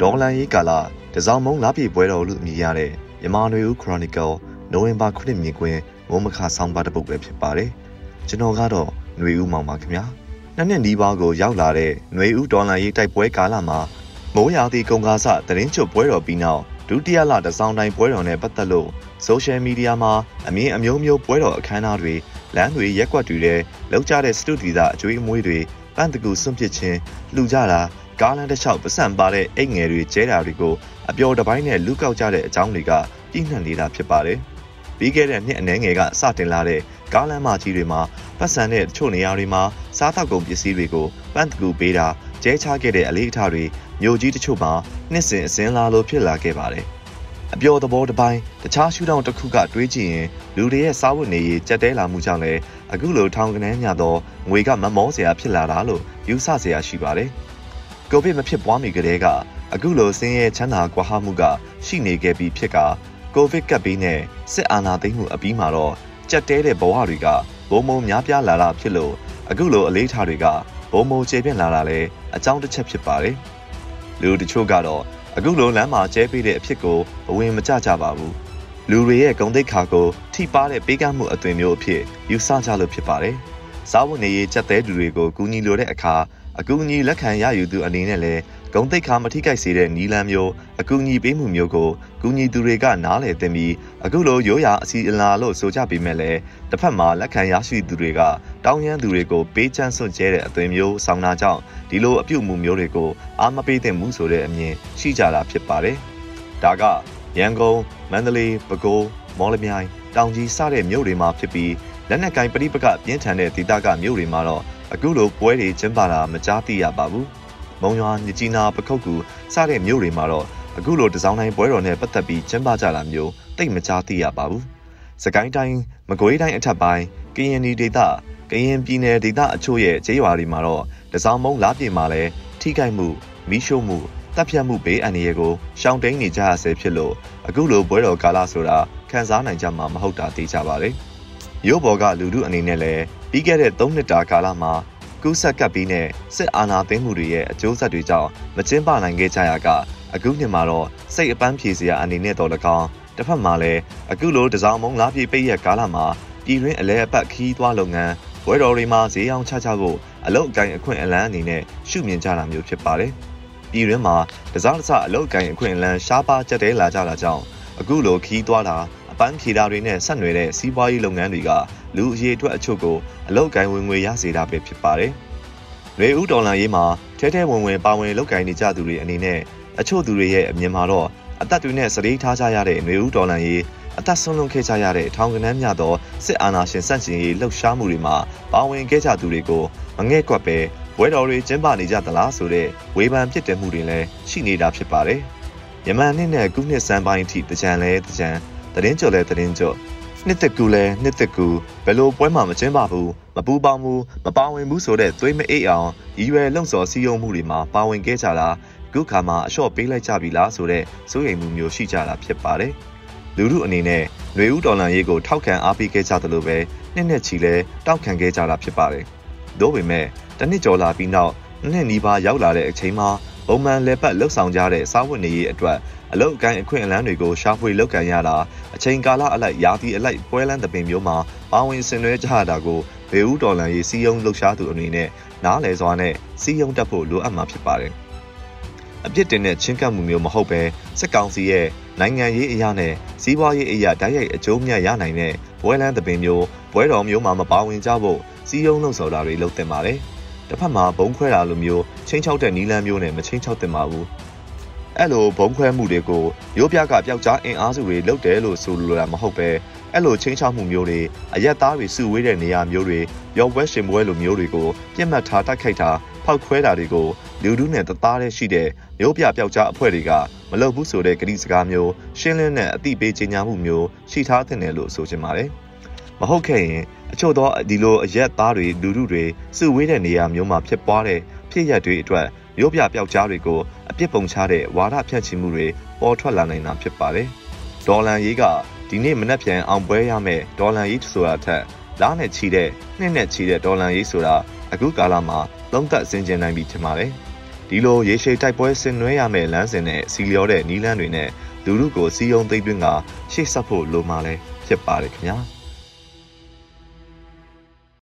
ဒေါ်လန်ရေးကာလတစောင်းမုံလာပြည့်ပွဲတော်လို့အမည်ရတဲ့မြန်မာနွေဦး Chronicle နိုဝင်ဘာ9မြင်ကွင်းမိုးမခဆောင်းပါတစ်ပုဒ်ပဲဖြစ်ပါတယ်ကျွန်တော်ကတော့နွေဦးမောင်ပါခင်ဗျာနှစ်နှစ်နီးပါးကိုရောက်လာတဲ့နွေဦးဒေါ်လန်ရေးတိုက်ပွဲကာလမှာမိုးရာသီကုန်ကားစသတင်းချုပ်ပွဲတော်ပြီးနောက်ဒုတိယလတစောင်းတိုင်းပွဲတော်နဲ့ပတ်သက်လို့ဆိုရှယ်မီဒီယာမှာအမြင်အမျိုးမျိုးပွဲတော်အခမ်းအနားတွေလမ်းတွေရက်ွက်တွေတဲ့လောက်ကြတဲ့စတူဒီသာအကျွေးအမွေးတွေ ပန့်တကူစွန့်ပစ်ခြင်းလူကြတာကားလမ်းတစ်လျှောက်ပစံပါတဲ့အိတ်ငယ်တွေကျဲတာတွေကိုအပျော်တပိုင်းနဲ့လူကောက်ကြတဲ့အကြောင်းတွေကပြည့်နှံ့နေတာဖြစ်ပါတယ်။ပြီးခဲ့တဲ့နှစ်အနည်းငယ်ကစတင်လာတဲ့ကားလမ်းမကြီးတွေမှာပတ်စံတဲ့တချို့နေရာတွေမှာစားတောက်ကုန်ပစ္စည်းတွေကိုပန့်တကူပေးတာကျဲချခဲ့တဲ့အလေးအထားတွေမြို့ကြီးတချို့မှာနှစ်စဉ်အစင်းလာလို့ဖြစ်လာခဲ့ပါတယ်။ အပျော်သဘောတစ်ပိုင်းတခြားရှူတောင်းတစ်ခုကတွေးကြည့်ရင်လူတွေရဲ့စားဝတ်နေရေးကြက်တဲလာမှုကြောင့်လည်းအခုလိုထောင်ကနန်းညတော့ငွေကမမောစရာဖြစ်လာတာလို့ယူဆစရာရှိပါတယ်။ကိုဗစ်မဖြစ်ပွားမီကတည်းကအခုလိုဆင်းရဲချမ်းသာကွာဟမှုကရှိနေခဲ့ပြီးဖြစ်ကကိုဗစ်ကပ်ပြီးနဲ့စစ်အာဏာသိမ်းမှုအပြီးမှာတော့ကြက်တဲတဲ့ဘဝတွေကဘုံဘုံများပြားလာတာဖြစ်လို့အခုလိုအလေးထားတွေကဘုံဘုံကျေပြန့်လာတာလည်းအကြောင်းတစ်ချက်ဖြစ်ပါတယ်လူတချို့ကတော့ အခုလိုလမ်းမှာကျဲပေးတဲ့အဖြစ်ကိုဘဝင်မကြကြပါဘူးလူတွေရဲ့ဂုံတိတ်ခါကိုထိပါတဲ့ပေးကမ်းမှုအသွင်မျိုးအဖြစ်ယူဆကြလို့ဖြစ်ပါတယ်စားဝတ်နေရေးကြက်တဲသူတွေကိုကူညီလိုတဲ့အခါ အကူအညီလက်ခံရယူသူအနေနဲ့လည်းဂုံတိတ်ခါမထိခိုက်စေတဲ့နီလန်းမျိုးအကူအညီပေးမှုမျိုးကိုကူညီသူတွေကနားလည်သိပြီးအခုလိုရိုးရာအစီအလာလို့ဆိုကြပေမဲ့လည်းတစ်ဖက်မှာလက်ခံရရှိသူတွေကတောင်းရမ်းသူတွေကိုပေးချမ်းစွန့်ကျဲတဲ့အသွင်မျိုးဆောင်တာကြောင့်ဒီလိုအပြုတ်မှုမျိုးတွေကိုအာမပေးသင့်မှုဆိုတဲ့အမြင်ရှိကြတာဖြစ်ပါတယ်။ဒါကရန်ကုန်မန္တလေးပဲခူးမော်လမြိုင်တောင်ကြီးစတဲ့မြို့တွေမှာဖြစ်ပြီးလက်နက်ကင်ပဋိပက္ခပြင်းထန်တဲ့ဒေသကမြို့တွေမှာတော့ အခုလိုပွဲတွေကျင်းပတာမကြားသိရပါဘူး။မုံရွာမြကြီးနာပခုတ်ကူစတဲ့မြို့တွေမှာတော့အခုလိုတစောင်းတိုင်းပွဲတော်နဲ့ပတ်သက်ပြီးကျင်းပကြတာမျိုးတိတ်မကြားသိရပါဘူး။စကိုင်းတိုင်းမကွေးတိုင်းအထက်ပိုင်းကရင်ပြည်ဒေသကရင်ပြည်နယ်ဒေသအချို့ရဲ့ကျေးရွာတွေမှာတော့တစောင်းမုံလားပြေမှာလဲထိခိုက်မှုမိရှုမှုတပ်ဖြတ်မှုဘေးအန္တရာယ်ကိုရှောင်တိန်နေကြရဆဲဖြစ်လို့အခုလိုပွဲတော်ကာလဆိုတာခန်းစားနိုင်ကြမှာမဟုတ်တာသိကြပါလေ။ ရုပ်ဘော်ကလူမှုအနေနဲ့လည်းပြီးခဲ့တဲ့3နှစ်တာကာလမှာကူးဆက်ကပ်ပြီးနဲ့စစ်အာဏာသိမ်းမှုတွေရဲ့အကျိုးဆက်တွေကြောင့်မကျင်းပနိုင်ခဲ့ကြရကအခုနှစ်မှာတော့စိတ်အပန်းဖြေစရာအနေနဲ့တော့၎င်းတစ်ဖက်မှာလည်းအခုလိုတစောင်းမုံလားပြေပိတ်ရကာလမှာပြည်တွင်းအလဲအပတ်ခီးသွားလုပ်ငန်းဝဲတော်တွေမှာဈေးအောင်ချချဖို့အလုတ်အကိုင်အခွင့်အလန်းအနေနဲ့ရှုမြင်ကြတာမျိုးဖြစ်ပါတယ်။ပြည်တွင်းမှာတစားတစားအလုတ်အကိုင်အခွင့်အလန်းရှားပါးကျက်တဲလာကြတာကြောင့်အခုလိုခီးသွားတာ ပန်းဖြေတာတွေနဲ့ဆက်နွယ်တဲ့စီးပွားရေးလုပ်ငန်းတွေကလူအရေးအတွက်အချို့ကိုအလောက်ကိုင်းဝင်ငွေရစေတာပဲဖြစ်ပါတယ်။ရွေဦးဒေါ်လာရေးမှာထဲထဲဝင်ဝင်ပါဝင်လောက်ကိုင်းနေကြသူတွေအနေနဲ့အချို့သူတွေရဲ့အမြင်မှာတော့အသက်တွေနဲ့စရိထားကြရတဲ့ရွေဦးဒေါ်လာရေးအသက်ဆုံးလွန်ခဲ့ကြရတဲ့ထောင်ကနန်းမြသောစစ်အာဏာရှင်စန့်ကျင်ရေးလှုပ်ရှားမှုတွေမှာပါဝင်ခဲ့ကြသူတွေကိုမငဲ့ကွက်ပဲဝဲတော်တွေကျင်းပနေကြသလားဆိုတဲ့ဝေဖန်ဖြစ်တယ်မှုတွေလည်းရှိနေတာဖြစ်ပါတယ်။ယမန်နှစ်နဲ့ကုနှစ်စံပိုင်းအထိတကြံလဲတကြံ တရင်ကျော်လဲတရင်ကျော်နှစ်သက်ကူလဲနှစ်သက်ကူဘယ်လိုပွဲမှမကျင်းပဘူးမပူပေါင်းဘူးမပါဝင်ဘူးဆိုတဲ့သွေးမအိပ်အောင်ရည်ရွယ်လုံစော်စည်းရုံးမှုတွေမှာပါဝင်ခဲ့ကြတာခုခါမှာအလျှော့ပေးလိုက်ကြပြီလားဆိုတဲ့စိုးရိမ်မှုမျိုးရှိကြတာဖြစ်ပါတယ်လူမှုအနေနဲ့ຫນွေဦးဒေါ်လာရေးကိုထောက်ခံအားပေးခဲ့ကြသလိုပဲနှစ်နှစ်ချီလဲတောက်ခံခဲ့ကြတာဖြစ်ပါတယ်။ဒါပေမဲ့တနစ်ကျော်လာပြီးနောက်နှစ်နီးပါးရောက်လာတဲ့အချိန်မှာ ပုံမှန်လက်ပတ်လှုပ်ဆောင်ကြတဲ့စားဝတ်နေရေးအတွက်အလုတ်အကိုင်းအခွင့်အလမ်းတွေကိုရှာဖွေလုပ်ကန်ရတာအချိန်ကာလအလိုက်ရာသီအလိုက်ပွဲလန်းသပင်မျိုးမှာပါဝင်ဆင်နွှဲကြရတာကိုဘေဦးဒေါ်လာရေးစီးယုံလှုပ်ရှားသူအနေနဲ့နားလည်စွာနဲ့စီးယုံတက်ဖို့လိုအပ်မှာဖြစ်ပါတယ်။အပြစ်တင်တဲ့ချင်းကပ်မှုမျိုးမဟုတ်ပဲစစ်ကောင်စီရဲ့နိုင်ငံရေးအရာနဲ့စီးပွားရေးအရာဓာတ်ရိုက်အကျိုးမြတ်ရနိုင်တဲ့ဘွဲလန်းသပင်မျိုးဘွဲတော်မျိုးမှာမပါဝင်ကြဖို့စီးယုံလှုပ်ဆော်တာတွေလုပ်တင်ပါတယ်။ တစ်ဖက်မှာဘုံခွဲတာလိုမျိုးချင်းချောက်တဲ့နီလန်းမျိုးနဲ့မချင်းချောက်တင်ပါဘူး။အဲ့လိုဘုံခွဲမှုတွေကိုရိုးပြကပျောက်ကြားအင်အားစုတွေလုပ်တယ်လို့ဆိုလိုတာမဟုတ်ပဲအဲ့လိုချင်းချောက်မှုမျိုးတွေအရက်သားတွေစုဝေးတဲ့နေရာမျိုးတွေရောပွဲရှင်ပွဲလိုမျိုးတွေကိုပြစ်မှတ်ထားတိုက်ခိုက်တာဖောက်ခွဲတာတွေကိုလူဒုနဲ့တသားတည်းရှိတဲ့မျိုးပြပျောက်ကြားအဖွဲ့တွေကမလုပ်ဘူးဆိုတဲ့ကတိစကားမျိုးရှင်းလင်းတဲ့အသိပေးကြေညာမှုမျိုးရှိထားတဲ့တယ်လို့ဆိုချင်ပါတယ် မဟုတ်ခဲ့ရင်အချို့သောဒီလိုအရက်သားတွေလူလူတွေစုဝေးတဲ့နေရာမျိုးမှာဖြစ်ပွားတဲ့ဖြစ်ရပ်တွေအတွက်မျိုးပြပျောက်ကြားတွေကိုအပြစ်ပုံချတဲ့ဝါဒဖြန့်ချီမှုတွေပေါ်ထွက်လာနိုင်တာဖြစ်ပါတယ်။ဒေါ်လန်ရေးကဒီနေ့မနက်ဖြန်အောင်ပွဲရမယ့်ဒေါ်လန်ရေးဆိုတာထက်လားနဲ့ချီတဲ့နှစ်နဲ့ချီတဲ့ဒေါ်လန်ရေးဆိုတာအခုကာလမှာသုံးသက်ဆင်ကျင်နိုင်ပြီထင်ပါတယ်။ဒီလိုရေရှည်တိုက်ပွဲဆင်နွှဲရမယ့်လမ်းစဉ်နဲ့စီလျောတဲ့နီးလန်းတွေနဲ့လူလူကိုစီယုံသိမ့်သွင်းကရှေ့ဆက်ဖို့လိုမှလဲဖြစ်ပါတယ်ခင်ဗျာ။